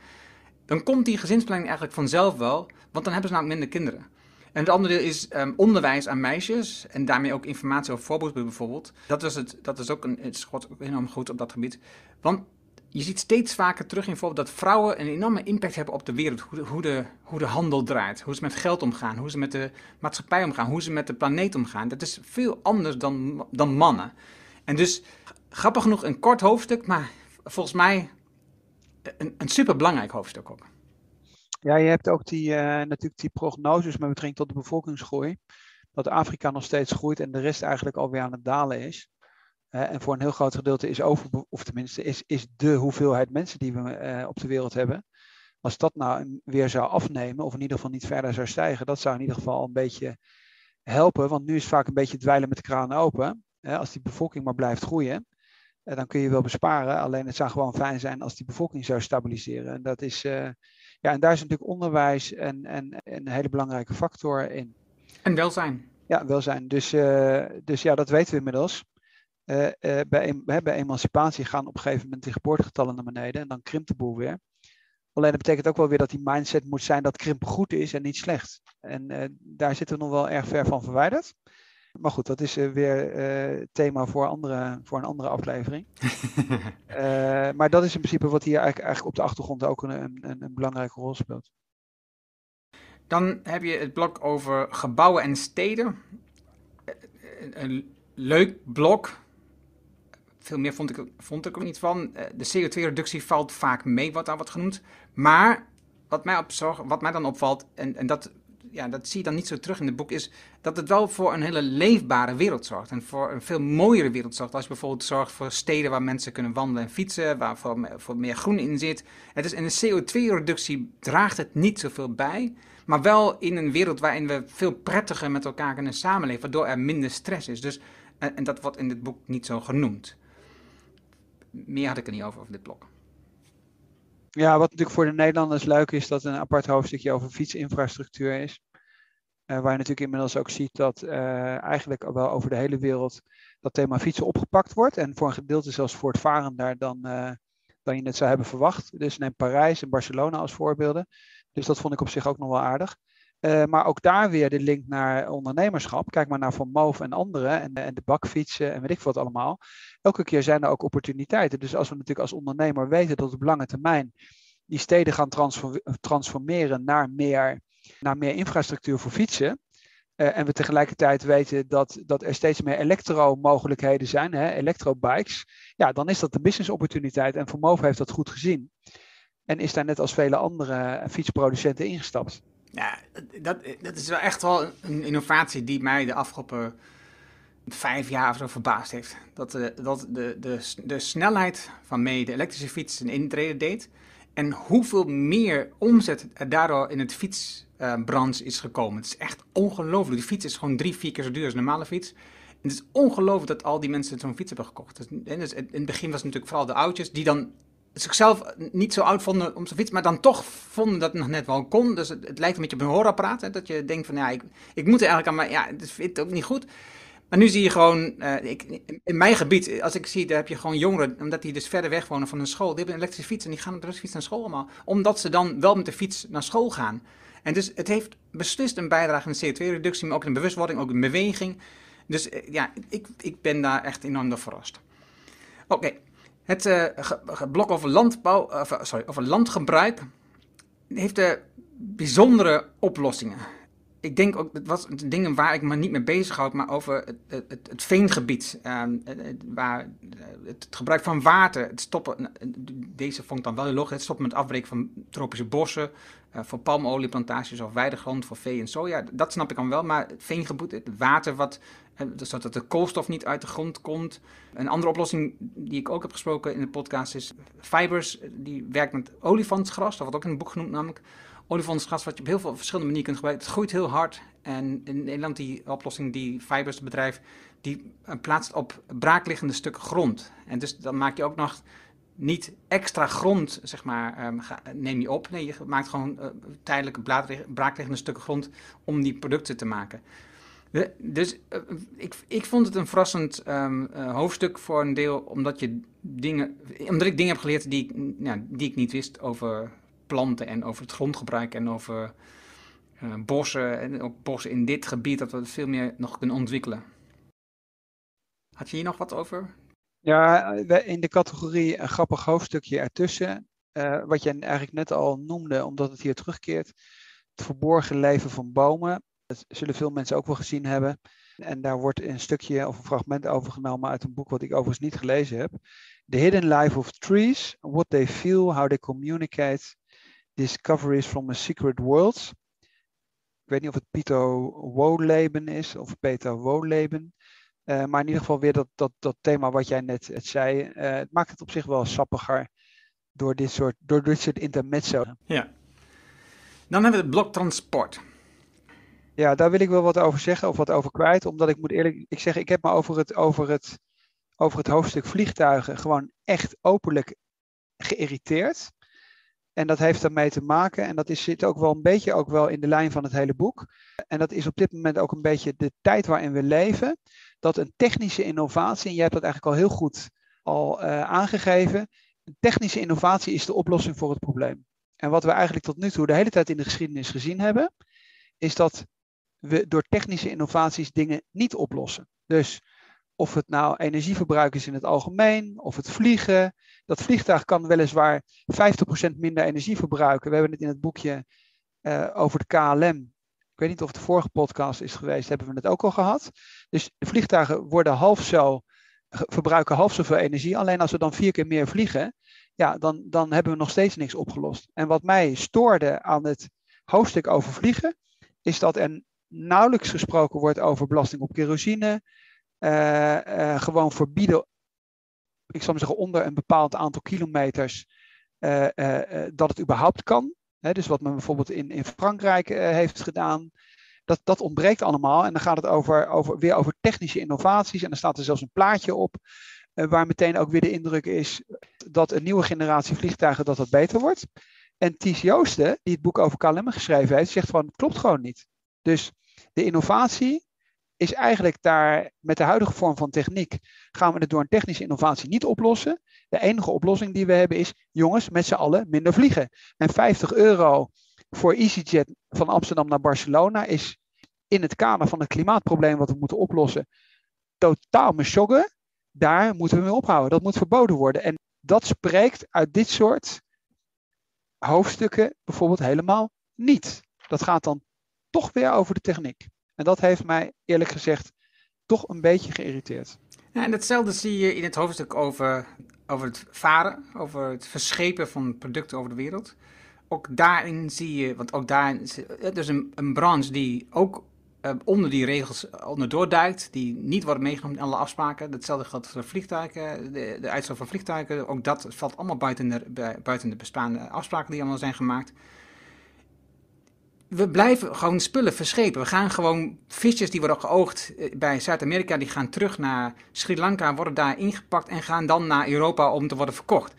dan komt die gezinsplanning eigenlijk vanzelf wel, want dan hebben ze namelijk minder kinderen. En het andere deel is um, onderwijs aan meisjes en daarmee ook informatie over voorbeelden bijvoorbeeld. Dat, was het, dat is ook een, het is enorm goed op dat gebied. Want je ziet steeds vaker terug in dat vrouwen een enorme impact hebben op de wereld. Hoe de, hoe, de, hoe de handel draait, hoe ze met geld omgaan, hoe ze met de maatschappij omgaan, hoe ze met de planeet omgaan. Dat is veel anders dan, dan mannen. En dus, grappig genoeg, een kort hoofdstuk, maar volgens mij een, een superbelangrijk hoofdstuk ook. Ja, je hebt ook die, uh, natuurlijk die prognoses met betrekking tot de bevolkingsgroei. Dat Afrika nog steeds groeit en de rest eigenlijk alweer aan het dalen is en voor een heel groot gedeelte is over, of tenminste is, is de hoeveelheid mensen die we uh, op de wereld hebben. Als dat nou weer zou afnemen, of in ieder geval niet verder zou stijgen, dat zou in ieder geval een beetje helpen. Want nu is het vaak een beetje dweilen met de kraan open. als die bevolking maar blijft groeien, uh, dan kun je wel besparen. Alleen het zou gewoon fijn zijn als die bevolking zou stabiliseren. En, dat is, uh, ja, en daar is natuurlijk onderwijs en, en, een hele belangrijke factor in. En welzijn. Ja, welzijn. Dus, uh, dus ja, dat weten we inmiddels. Uh, uh, bij, bij emancipatie gaan op een gegeven moment de geboortegetallen naar beneden en dan krimpt de boel weer. Alleen dat betekent ook wel weer dat die mindset moet zijn dat krimpen goed is en niet slecht. En daar zitten we nog wel erg ver van verwijderd. Maar goed, dat is weer thema voor, andere, voor een andere aflevering. maar dat is in principe wat hier eigenlijk, eigenlijk op de achtergrond ook een, een, een, belangrijke rol speelt. Dan heb je het blok over gebouwen en steden. Een leuk blok. Veel meer vond ik, vond ik er niet van. De CO2-reductie valt vaak mee, wat daar wordt genoemd. Maar wat mij, op wat mij dan opvalt, en, en dat ja, dat zie je dan niet zo terug in het boek, is dat het wel voor een hele leefbare wereld zorgt. En voor een veel mooiere wereld zorgt. Als je bijvoorbeeld zorgt voor steden waar mensen kunnen wandelen en fietsen, waar voor, voor meer groen in zit. Het is, en de CO2-reductie draagt het niet zoveel bij. Maar wel in een wereld waarin we veel prettiger met elkaar kunnen samenleven, waardoor er minder stress is. Dus, en, en dat wordt in dit boek niet zo genoemd. Meer had ik er niet over, over dit blok. Ja, wat natuurlijk voor de Nederlanders leuk is, dat een apart hoofdstukje over fietsinfrastructuur is. Uh, waar je natuurlijk inmiddels ook ziet dat uh, eigenlijk wel over de hele wereld dat thema fietsen opgepakt wordt. En voor een gedeelte zelfs voortvarender dan, uh, dan je het zou hebben verwacht. Dus neem Parijs en Barcelona als voorbeelden. Dus dat vond ik op zich ook nog wel aardig. Maar ook daar weer de link naar ondernemerschap. Kijk maar naar Van Moof en anderen en, en de bakfietsen en weet ik wat allemaal elke keer zijn er ook opportuniteiten. Dus als we natuurlijk als ondernemer weten dat op lange termijn die steden gaan transformeren naar meer, naar meer infrastructuur voor fietsen. Uh, en we tegelijkertijd weten dat, dat er steeds meer elektro-mogelijkheden zijn, elektrobikes. Ja, dan is dat een business opportuniteit. En Vermogen heeft dat goed gezien. En is daar net als vele andere fietsproducenten ingestapt. Ja, dat, dat is wel echt wel een innovatie die mij de afgelopen vijf jaar of zo verbaasd heeft. Dat, de, eh, dat de, de, de snelheid waarmee de elektrische fiets een intrede deed. En hoeveel meer omzet er daardoor in het fietsbranche is gekomen. Het is echt ongelooflijk. Die fiets is gewoon drie, vier keer zo duur als een normale fiets. En het is ongelooflijk dat al die mensen zo'n fiets hebben gekocht. Dus, dus in het begin was het natuurlijk vooral de oudjes die dan zichzelf niet zo oud vonden om zijn fiets, maar dan toch vonden dat het nog net wel kon. Dus het, lijkt een beetje op een hoorapparaat. Hè, dat je denkt van ja, ik, ik moet er eigenlijk aan, maar ja, het vindt ook niet goed. Maar nu zie je gewoon, uh, ik, in mijn gebied, als ik zie, daar heb je gewoon jongeren, omdat die dus verder weg wonen van hun school, die hebben een elektrische fiets en die gaan met de fiets naar school allemaal. Omdat ze dan wel met de fiets naar school gaan. En dus het heeft beslist een bijdrage aan de CO2-reductie, maar ook in bewustwording, ook in beweging. Dus uh, ja, ik, ik ben daar echt enorm door verrast. Oké, het uh, blok over landbouw, sorry, over landgebruik heeft bijzondere oplossingen ik denk ook, dat was dingen waar ik me niet mee bezighoud, maar over het, het, het veengebied. Ehm, waar het gebruik van water, het stoppen, deze vond ik dan wel heel logisch, het stoppen met afbreken van tropische bossen, voor palmolieplantages of weidegrond voor vee en soja. Dat snap ik dan wel, maar het veengebied, het water wat, zodat de koolstof niet uit de grond komt. Een andere oplossing die ik ook heb gesproken in de podcast is Fibers, die werkt met olifantsgras, dat wordt ook in het boek genoemd namelijk olifantsgras wat je op heel veel verschillende manieren kunt gebruiken. Het groeit heel hard. En in Nederland die oplossing, die Fibers bedrijf, die eh, plaatst op braakliggende stukken grond. En dus dan maak je ook nog niet extra grond, zeg maar, ga, neem je op. Nee, je maakt gewoon uh, tijdelijke braakliggende stukken grond om die producten te maken. Dus uh, ik, ik vond het een verrassend um, uh, hoofdstuk voor een deel, omdat, je dingen, omdat ik dingen heb geleerd die, ja, die ik niet wist over planten en over het grondgebruik en over uh, bossen en ook bossen in dit gebied, dat we het veel meer nog kunnen ontwikkelen. Had je hier nog wat over? Ja, in de categorie een grappig hoofdstukje ertussen, wat je eigenlijk net al noemde, omdat het hier terugkeert, het verborgen leven van bomen. Dat zullen veel mensen ook wel gezien hebben. En daar wordt een stukje of een fragment overgenomen uit een boek wat ik overigens niet gelezen heb. The Hidden Life of Trees, What They Feel, How They Communicate Discoveries from a Secret World. Ik weet niet of het Pieter Wolleben is of Peter Wolleben. Uh, maar in ieder geval weer dat, dat, dat thema wat jij net het zei. Uh, het maakt het op zich wel sappiger door dit soort, door dit soort intermezzo. Ja. Dan hebben we het blok transport. Ja, daar wil ik wel wat over zeggen of wat over kwijt. Omdat ik moet eerlijk ik zeg, ik heb me over het, over het, over het hoofdstuk vliegtuigen gewoon echt openlijk geïrriteerd. En dat heeft daarmee te maken, en dat is, zit ook wel een beetje ook wel in de lijn van het hele boek. En dat is op dit moment ook een beetje de tijd waarin we leven. Dat een technische innovatie, en jij hebt dat eigenlijk al heel goed al uh, aangegeven. Een technische innovatie is de oplossing voor het probleem. En wat we eigenlijk tot nu toe de hele tijd in de geschiedenis gezien hebben, is dat we door technische innovaties dingen niet oplossen. Dus of het nou energieverbruik is in het algemeen, of het vliegen. Dat vliegtuig kan weliswaar 50% minder energie verbruiken. We hebben het in het boekje uh, over de KLM. Ik weet niet of de vorige podcast is geweest, hebben we het ook al gehad. Dus de vliegtuigen worden half zo, verbruiken half zoveel energie. Alleen als we dan vier keer meer vliegen, ja, dan, dan hebben we nog steeds niks opgelost. En wat mij stoorde aan het hoofdstuk over vliegen, is dat er nauwelijks gesproken wordt over belasting op kerosine. Uh, uh, gewoon verbieden, ik zou maar zeggen, onder een bepaald aantal kilometers, uh, dat het überhaupt kan. Dus wat men bijvoorbeeld in, in Frankrijk heeft gedaan, dat, dat ontbreekt allemaal. En dan gaat het over, over, weer over technische innovaties. En dan staat er zelfs een plaatje op, waar meteen ook weer de indruk is dat een nieuwe generatie vliegtuigen dat dat beter wordt. En Ties Joosten, die het boek over KLM geschreven heeft, zegt van het klopt gewoon niet. Dus de innovatie is eigenlijk daar met de huidige vorm van techniek gaan we het door een technische innovatie niet oplossen. De enige oplossing die we hebben is, jongens, met z'n allen minder vliegen. En 50 euro voor EasyJet van Amsterdam naar Barcelona is in het kader van het klimaatprobleem wat we moeten oplossen totaal me shocken. Daar moeten we mee ophouden. Dat moet verboden worden. En dat spreekt uit dit soort hoofdstukken bijvoorbeeld helemaal niet. Dat gaat dan toch weer over de techniek. En dat heeft mij eerlijk gezegd toch een beetje geïrriteerd. En hetzelfde zie je in het hoofdstuk over, over het varen, over het verschepen van producten over de wereld. Ook daarin zie je, want ook daar, dus een, een branche die ook uh, onder die regels onderdoor duikt, die niet worden meegenomen in alle afspraken. Hetzelfde geldt voor vliegtuigen, de, de uitstoot van vliegtuigen. Ook dat valt allemaal buiten de, buiten de bestaande afspraken die allemaal zijn gemaakt we blijven gewoon spullen verschepen. We gaan gewoon visjes die worden geoogd eh, bij Zuid-Amerika, die gaan terug naar Sri Lanka, worden daar ingepakt en gaan dan naar Europa om te worden verkocht.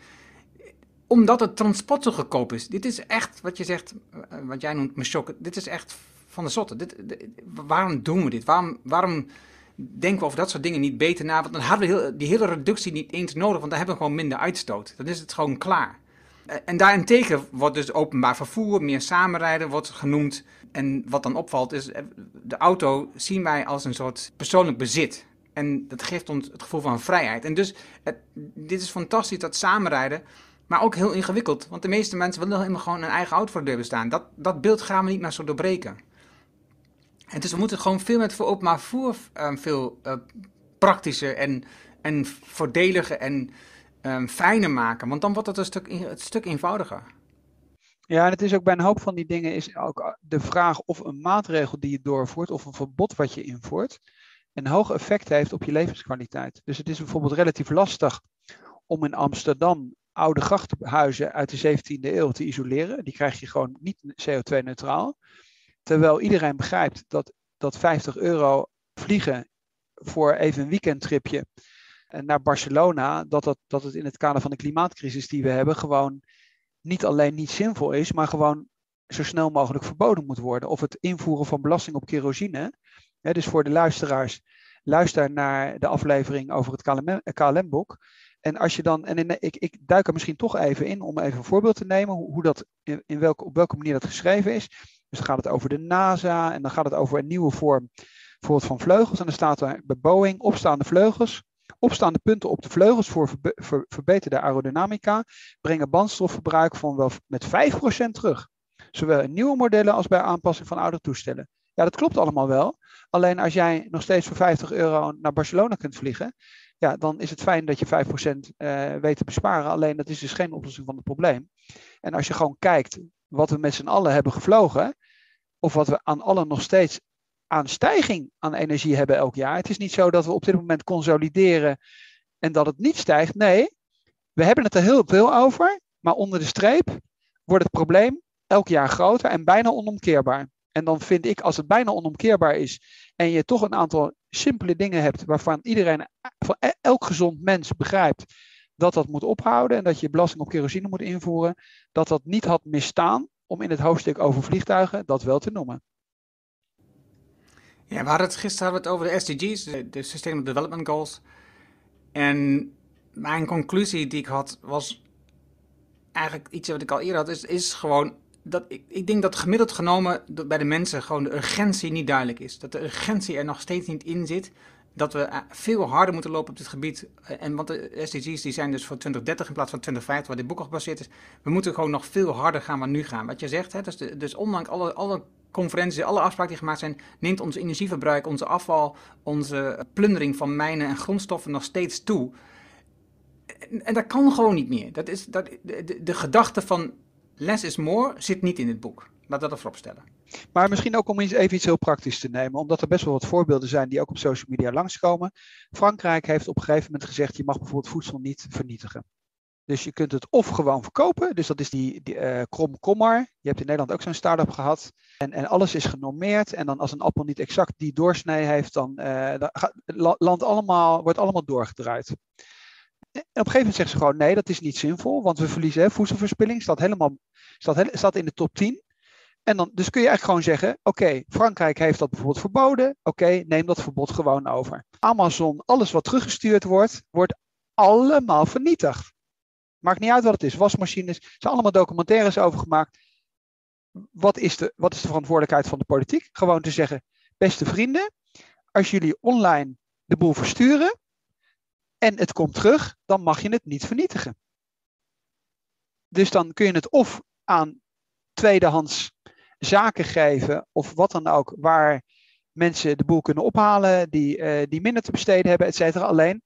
Omdat het transport zo goedkoop is. Dit is echt, wat je zegt, eh, wat jij noemt me shock. Dit is echt van de zotte. Dit, waarom doen we dit? Waarom, waarom denken we over dat soort dingen niet beter na? Want dan hadden we heel, die hele reductie niet eens nodig, want dan hebben we gewoon minder uitstoot. Dan is het gewoon klaar. Eh, en daarentegen wordt dus openbaar vervoer, meer samenrijden wordt genoemd. En wat dan opvalt is, eh, de auto zien wij als een soort persoonlijk bezit. En dat geeft ons het gevoel van vrijheid. En dus, dit is fantastisch, dat samenrijden. Maar ook heel ingewikkeld. Want de meeste mensen willen helemaal gewoon een eigen auto voor de deur bestaan. Dat, dat beeld gaan we niet meer zo doorbreken. En dus we moeten gewoon veel met voor openbaar vervoer uh, veel praktischer en, en voordeliger en um, fijner maken. Want dan wordt het een stuk, een stuk eenvoudiger. Ja, en het is ook bij een hoop van die dingen is ook de vraag of een maatregel die je doorvoert of een verbod wat je invoert een hoog effect heeft op je levenskwaliteit. Dus het is bijvoorbeeld relatief lastig om in Amsterdam oude grachtenhuizen uit de 17e eeuw te isoleren. Die krijg je gewoon niet CO2-neutraal. Terwijl iedereen begrijpt dat, dat 50 euro vliegen voor even een weekendtripje naar Barcelona, dat, dat, dat het in het kader van de klimaatcrisis die we hebben, gewoon niet alleen niet zinvol is, maar gewoon zo snel mogelijk verboden moet worden. Of het invoeren van belasting op kerosine. Hè, dus voor de luisteraars, luister naar de aflevering over het KLM-boek. En als je dan, en ik, ik duik er misschien toch even in om even een voorbeeld te nemen, hoe, hoe dat, in, in welke, op welke manier dat geschreven is. Dus dan gaat het over de NASA en dan gaat het over een nieuwe vorm bijvoorbeeld van vleugels. En dan staat er bij Boeing opstaande vleugels Opstaande punten op de vleugels voor verbeterde aerodynamica brengen bandstofverbruik van wel met 5% terug. Zowel in nieuwe modellen als bij aanpassing van oude toestellen. Ja, dat klopt allemaal wel. Alleen als jij nog steeds voor 50 euro naar Barcelona kunt vliegen, ja, dan is het fijn dat je 5% uh, weet te besparen. Alleen dat is dus geen oplossing van het probleem. En als je gewoon kijkt wat we met z'n allen hebben gevlogen, of wat we aan allen nog steeds aan stijging aan energie hebben elk jaar. Het is niet zo dat we op dit moment consolideren en dat het niet stijgt. Nee, we hebben het er heel veel over, maar onder de streep wordt het probleem elk jaar groter en bijna onomkeerbaar. En dan vind ik, als het bijna onomkeerbaar is en je toch een aantal simpele dingen hebt waarvan iedereen, van e-, elk gezond mens begrijpt dat dat moet ophouden en dat je belasting op kerosine moet invoeren, dat dat niet had misstaan om in het hoofdstuk over vliegtuigen dat wel te noemen. Ja, we hadden het gisteren hadden we het over de SDG's, de, Sustainable Development Goals. En mijn conclusie die ik had was eigenlijk iets wat ik al eerder had, is, is gewoon dat ik, ik denk dat gemiddeld genomen bij de mensen gewoon de urgentie niet duidelijk is. Dat de urgentie er nog steeds niet in zit. Dat we eh, veel harder moeten lopen op dit gebied. Eh, en want de SDG's die zijn dus voor 2030 in plaats van 2050, waar dit boek op gebaseerd is. We moeten gewoon nog veel harder gaan waar nu gaan. Wat je zegt, hè, dus, de, dus ondanks alle, alle conferenties, alle afspraken die gemaakt zijn, neemt ons energieverbruik, onze afval, onze plundering van mijnen en grondstoffen nog steeds toe. En, dat kan gewoon niet meer. Dat is, dat, de, de, gedachte van less is more zit niet in het boek. Laat dat ervoor opstellen. Maar misschien ook om even iets heel praktisch te nemen, omdat er best wel wat voorbeelden zijn die ook op social media langskomen. Frankrijk heeft op een gegeven moment gezegd: je mag bijvoorbeeld voedsel niet vernietigen. Dus je kunt het of gewoon verkopen, dus dat is die, die. Je hebt in Nederland ook zo'n start-up gehad. En, en alles is genormeerd. En dan als een appel niet exact die doorsnee heeft, dan, uh, land allemaal, wordt allemaal doorgedraaid. En op een gegeven moment zeggen ze gewoon: nee, dat is niet zinvol, want we verliezen hè, voedselverspilling. Staat, helemaal, staat, staat in de top 10. En dan, dus kun je eigenlijk gewoon zeggen: oké, Frankrijk heeft dat bijvoorbeeld verboden. Oké, neem dat verbod gewoon over. Amazon, alles wat teruggestuurd wordt, wordt allemaal vernietigd. Maakt niet uit wat het is. Wasmachines, er zijn allemaal documentaires over gemaakt. Wat is, de, wat is de verantwoordelijkheid van de politiek? Gewoon te zeggen: beste vrienden, als jullie online de boel versturen en het komt terug, dan mag je het niet vernietigen. Dus dan kun je het of aan tweedehands zaken geven of wat dan ook, waar mensen de boel kunnen ophalen, die, uh, die minder te besteden hebben, et cetera. Alleen,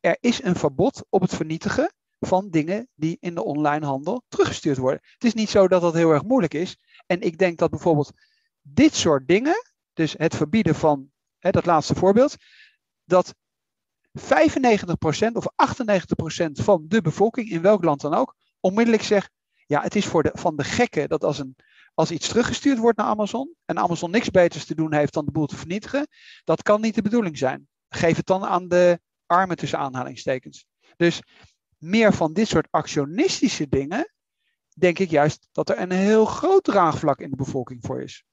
er is een verbod op het vernietigen van dingen die in de online handel teruggestuurd worden. Het is niet zo dat dat heel erg moeilijk is. En ik denk dat bijvoorbeeld dit soort dingen, dus het verbieden van hè, dat laatste voorbeeld, dat 95% of 98% van de bevolking, in welk land dan ook, onmiddellijk zegt, ja, het is voor de, van de gekken dat als, een, als iets teruggestuurd wordt naar Amazon en Amazon niks beters te doen heeft dan de boel te vernietigen, dat kan niet de bedoeling zijn. Geef het dan aan de armen tussen aanhalingstekens. Dus meer van dit soort actionistische dingen, denk ik juist dat er een heel groot draagvlak in de bevolking voor is.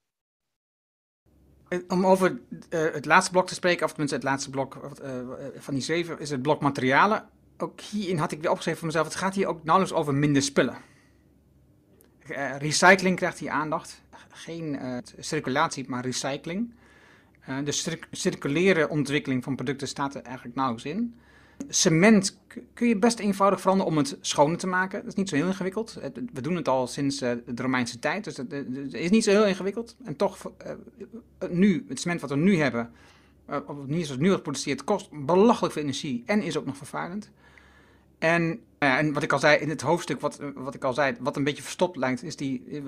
Om over uh, het laatste blok te spreken, of tenminste het laatste blok uh, van die zeven, is het blok materialen. Ook hierin had ik weer opgeschreven voor mezelf, het gaat hier ook nauwelijks over minder spullen. Recycling krijgt hier aandacht. Geen circulatie, maar recycling. de cir circulaire ontwikkeling van producten staat er eigenlijk nauwelijks in. Cement kun je best eenvoudig veranderen om het schoner te maken. Dat is niet zo heel ingewikkeld. We doen het al sinds uh, de Romeinse tijd, dus het, is niet zo heel ingewikkeld. En toch, uh, nu, het cement wat we nu hebben, uh, of niet zoals nu wordt geproduceerd, kost belachelijk veel energie en is ook nog vervuilend. En, en wat ik al zei in het hoofdstuk, wat, wat ik al zei, wat een beetje verstopt lijkt, is die,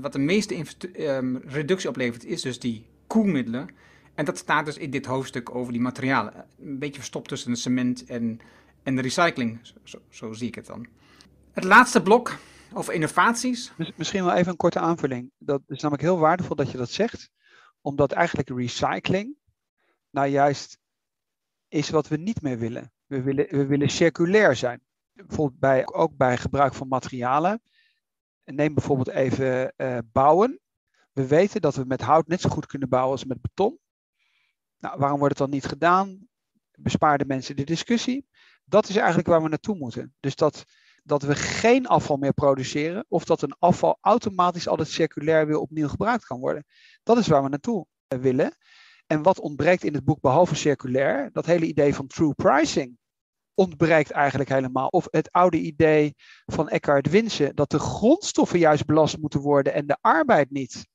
wat, de meeste um, reductie oplevert, is dus die koelmiddelen. En dat staat dus in dit hoofdstuk over die materialen. Een beetje verstopt tussen cement en, en de recycling, zo, zie ik het dan. Het laatste blok over innovaties. Misschien wel even een korte aanvulling. Dat is namelijk heel waardevol dat je dat zegt, omdat eigenlijk recycling nou juist is wat we niet meer willen. We willen, we willen circulair zijn. Bijvoorbeeld bij, ook bij gebruik van materialen. Neem bijvoorbeeld even uh, bouwen. We weten dat we met hout net zo goed kunnen bouwen als met beton. Nou, waarom wordt het dan niet gedaan? Bespaarden mensen de discussie? Dat is eigenlijk waar we naartoe moeten. Dus dat, dat we geen afval meer produceren, of dat een afval automatisch altijd circulair weer opnieuw gebruikt kan worden. Dat is waar we naartoe willen. En wat ontbreekt in het boek behalve circulair? Dat hele idee van true pricing ontbreekt eigenlijk helemaal. Of het oude idee van Eckhart Winsen dat de grondstoffen juist belast moeten worden en de arbeid niet.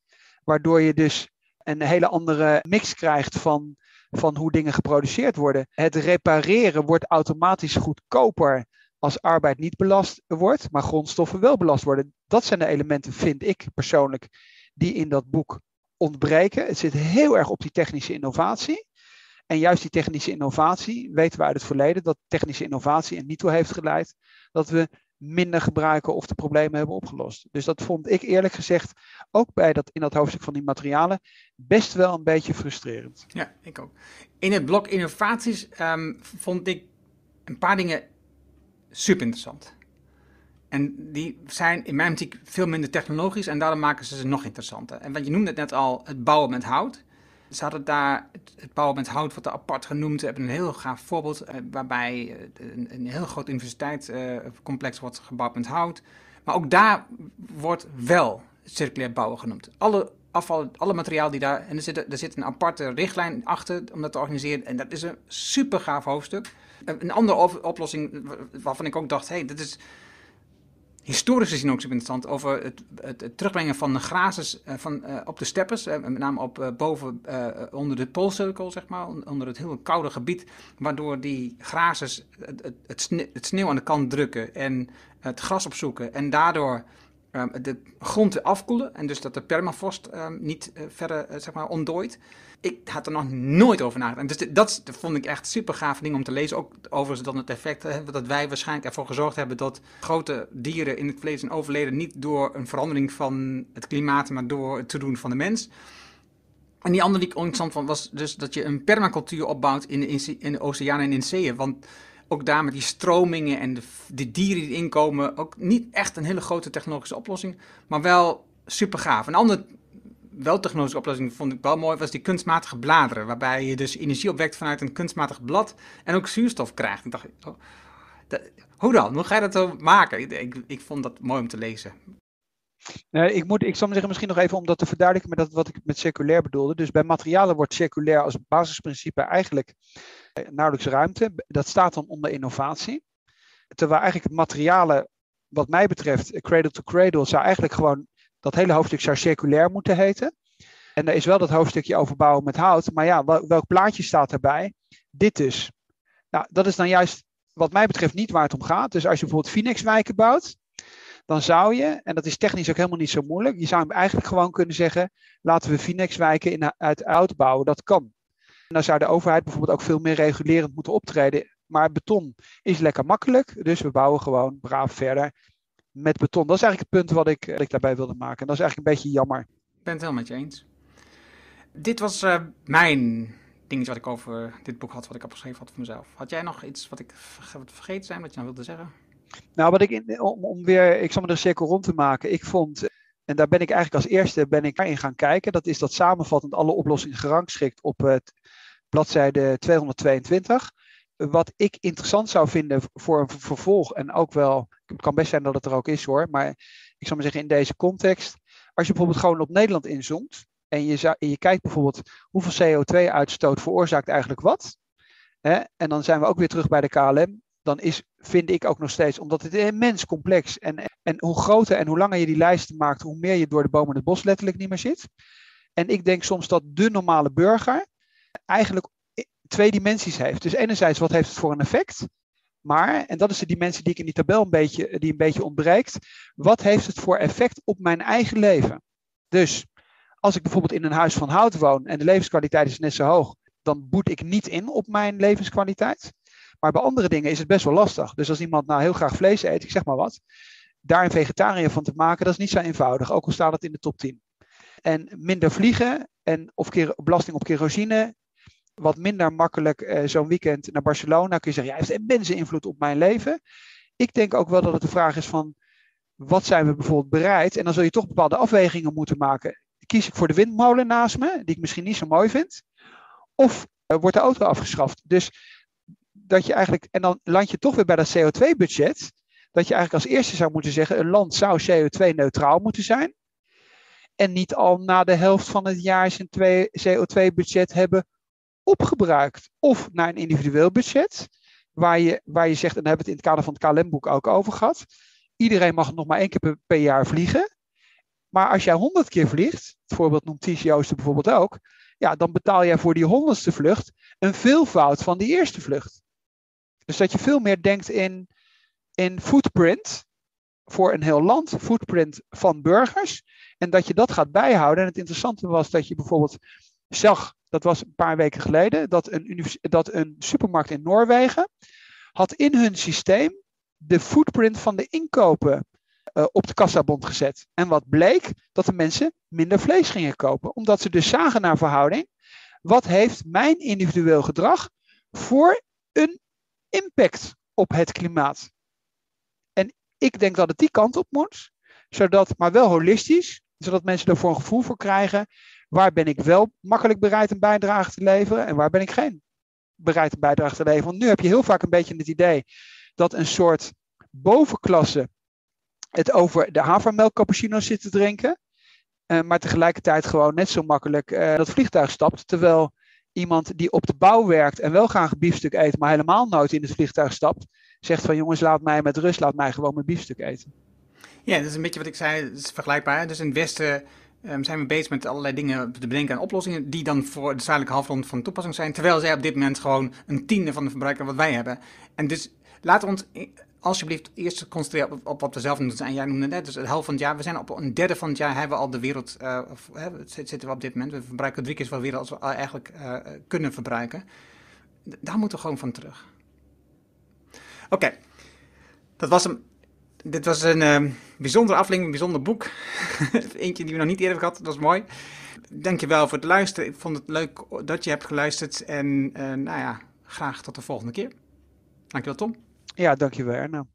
Waardoor je dus een hele andere mix krijgt van, van hoe dingen geproduceerd worden. Het repareren wordt automatisch goedkoper als arbeid niet belast wordt, maar grondstoffen wel belast worden. Dat zijn de elementen, vind ik persoonlijk, die in dat boek ontbreken. Het zit heel erg op die technische innovatie. En juist die technische innovatie, weten we uit het verleden, dat technische innovatie er niet toe heeft geleid dat we minder gebruiken of de problemen hebben opgelost. Dus dat vond ik eerlijk gezegd ook bij dat, in dat hoofdstuk van die materialen best wel een beetje frustrerend. Ja, ik ook. In het blok innovaties um, vond ik een paar dingen super interessant. En die zijn in mijn optiek veel minder technologisch en daarom maken ze ze nog interessanter. En want je noemde het net al, het bouwen met hout. Ze hadden daar, het bouwen met hout er apart genoemd. Hebben een heel gaaf voorbeeld eh, waarbij eh, een, een, heel groot universiteitscomplex uh, wordt gebouwd met hout. Maar ook daar wordt wel circulair bouwen genoemd. Alle afval, alle materiaal die daar. En er zit, er zit een aparte richtlijn achter om dat te organiseren. En dat is een super gaaf hoofdstuk. Een andere oplossing waarvan ik ook dacht: hé, hey, dit is historisch gezien ook interessant over het, het, terugbrengen van de grazes uh, van, uh, op de steppes, uh, met name op boven onder de poolcirkel, zeg maar, onder het heel koude gebied, waardoor die grazes het, het, sneeuw, aan de kant drukken en het gras opzoeken en daardoor de grond afkoelen en dus dat de permafrost niet verder zeg maar ontdooit ik had er nog nooit over nagedacht. Dus dat, vond ik echt super gaaf ding om te lezen. Ook overigens het effect dat wij waarschijnlijk ervoor gezorgd hebben dat grote dieren in het verleden zijn overleden. Niet door een verandering van het klimaat, maar door het te doen van de mens. En die andere die ik interessant vond was dus dat je een permacultuur opbouwt in de, in de oceanen en in zeeën. Want ook daar met die stromingen en de, de dieren die inkomen, ook niet echt een hele grote technologische oplossing, maar wel super gaaf. Een ander wel technologische oplossing vond ik wel mooi, was die kunstmatige bladeren. Waarbij je dus energie opwekt vanuit een kunstmatig blad en ook zuurstof krijgt. Ik dacht, oh, hoe dan? Hoe ga je dat zo maken? Ik, ik, vond dat mooi om te lezen. Nee, ik, moet, ik zal zeggen, misschien nog even om dat te verduidelijken met wat ik met circulair bedoelde. Dus bij materialen wordt circulair als basisprincipe eigenlijk eh, nauwelijks ruimte. Dat staat dan onder innovatie. Terwijl eigenlijk materialen, wat mij betreft, cradle to cradle, zou eigenlijk gewoon dat hele hoofdstuk zou circulair moeten heten. En er is wel dat hoofdstukje over bouwen met hout. Maar ja, welk plaatje staat erbij? Dit dus. Nou, dat is dan juist wat mij betreft niet waar het om gaat. Dus als je bijvoorbeeld Phoenix-wijken bouwt, dan zou je, en dat is technisch ook helemaal niet zo moeilijk, je zou hem eigenlijk gewoon kunnen zeggen, laten we Phoenix-wijken uit oud bouwen. Dat kan. En dan zou de overheid bijvoorbeeld ook veel meer regulerend moeten optreden. Maar beton is lekker makkelijk, dus we bouwen gewoon braaf verder met beton. Dat is eigenlijk het punt wat ik, wat ik daarbij wilde maken. En dat is eigenlijk een beetje jammer. Ik ben het helemaal met je eens. Dit was uh, mijn dingetje wat ik over dit boek had, wat ik opgeschreven had voor mezelf. Had jij nog iets wat ik vergeten zijn, wat je nou wilde zeggen? Nou, wat ik, in, om, om weer, ik zal me de cirkel rond te maken. Ik vond, en daar ben ik eigenlijk als eerste ben ik in gaan kijken. Dat is dat samenvattend alle oplossingen gerangschikt op het bladzijde 222 wat ik interessant zou vinden voor een vervolg, en ook wel, het kan best zijn dat het er ook is hoor, maar ik zou maar zeggen in deze context, als je bijvoorbeeld gewoon op Nederland inzoomt en je, je kijkt bijvoorbeeld hoeveel CO2-uitstoot veroorzaakt eigenlijk wat, hè, en dan zijn we ook weer terug bij de KLM, dan is, vind ik ook nog steeds, omdat het immens complex en, en hoe groter en hoe langer je die lijsten maakt, hoe meer je door de bomen en het bos letterlijk niet meer zit. En ik denk soms dat de normale burger eigenlijk twee dimensies heeft. Dus enerzijds, wat heeft het voor een effect? Maar, en dat is de dimensie die ik in die tabel een beetje, die een beetje ontbreekt, wat heeft het voor effect op mijn eigen leven? Dus als ik bijvoorbeeld in een huis van hout woon en de levenskwaliteit is net zo hoog, dan boet ik niet in op mijn levenskwaliteit. Maar bij andere dingen is het best wel lastig. Dus als iemand nou heel graag vlees eet, ik zeg maar wat, daar een vegetariër van te maken, dat is niet zo eenvoudig, ook al staat het in de top 10. En minder vliegen en of belasting op kerosine wat minder makkelijk uh, zo'n weekend naar Barcelona. Kun je zeggen, ja, heeft immense invloed op mijn leven. Ik denk ook wel dat het de vraag is van, wat zijn we bijvoorbeeld bereid? En dan zul je toch bepaalde afwegingen moeten maken. Kies ik voor de windmolen naast me, die ik misschien niet zo mooi vind? Of uh, wordt de auto afgeschaft? Dus dat je eigenlijk, en dan land je toch weer bij dat CO2-budget. Dat je eigenlijk als eerste zou moeten zeggen, een land zou CO2-neutraal moeten zijn. En niet al na de helft van het jaar zijn CO2-budget hebben opgebruikt. Of naar een individueel budget, waar je, waar je zegt, en daar hebben we het in het kader van het KLM-boek ook over gehad. Iedereen mag nog maar één keer per, jaar vliegen. Maar als jij honderd keer vliegt, het voorbeeld noemt Ties Joosten bijvoorbeeld ook, ja, dan betaal jij voor die honderdste vlucht een veelvoud van die eerste vlucht. Dus dat je veel meer denkt in, in footprint voor een heel land, footprint van burgers. En dat je dat gaat bijhouden. En het interessante was dat je bijvoorbeeld zag dat was een paar weken geleden, dat een, dat een supermarkt in Noorwegen had in hun systeem de footprint van de inkopen uh, op de kassabond gezet. En wat bleek? Dat de mensen minder vlees gingen kopen. Omdat ze dus zagen naar verhouding. Wat heeft mijn individueel gedrag voor een impact op het klimaat? ik denk dat het die kant op moet, zodat, maar wel holistisch, zodat mensen ervoor een gevoel voor krijgen. Waar ben ik wel makkelijk bereid een bijdrage te leveren en waar ben ik geen bereid een bijdrage te leveren? Want nu heb je heel vaak een beetje het idee dat een soort bovenklasse het over de havermelk cappuccino zit te drinken. Uh, maar tegelijkertijd gewoon net zo makkelijk uh, dat vliegtuig stapt. Terwijl iemand die op de bouw werkt en wel graag biefstuk eet, maar helemaal nooit in het vliegtuig stapt, zegt van jongens, laat mij met rust, laat mij gewoon mijn biefstuk eten. Ja, dat is een beetje wat ik zei, het is vergelijkbaar. Dus in het Westen um, zijn we bezig met allerlei dingen te bedenken aan oplossingen die dan voor de zuidelijke halfrond van toepassing zijn, terwijl zij op dit moment gewoon een tiende van de verbruiker wat wij hebben. En dus laten we ons alsjeblieft eerst concentreren op, wat we zelf doen. En jij noemde net, dus de helft van het jaar, we zijn op een derde van het jaar, hebben we al de wereld, hè, zitten we op dit moment, we verbruiken drie keer zoveel wereld als we eigenlijk uh, kunnen verbruiken. Daar moeten we gewoon van terug. Oké, dat was hem. Dit was een uh, bijzondere aflevering, bijzonder boek. Eentje die we nog niet eerder hebben gehad, dat was mooi. Dankjewel voor het luisteren. Ik vond het leuk dat je hebt geluisterd. En nou ja, graag tot de volgende keer. Dankjewel Tom. Ja, dankjewel Erna.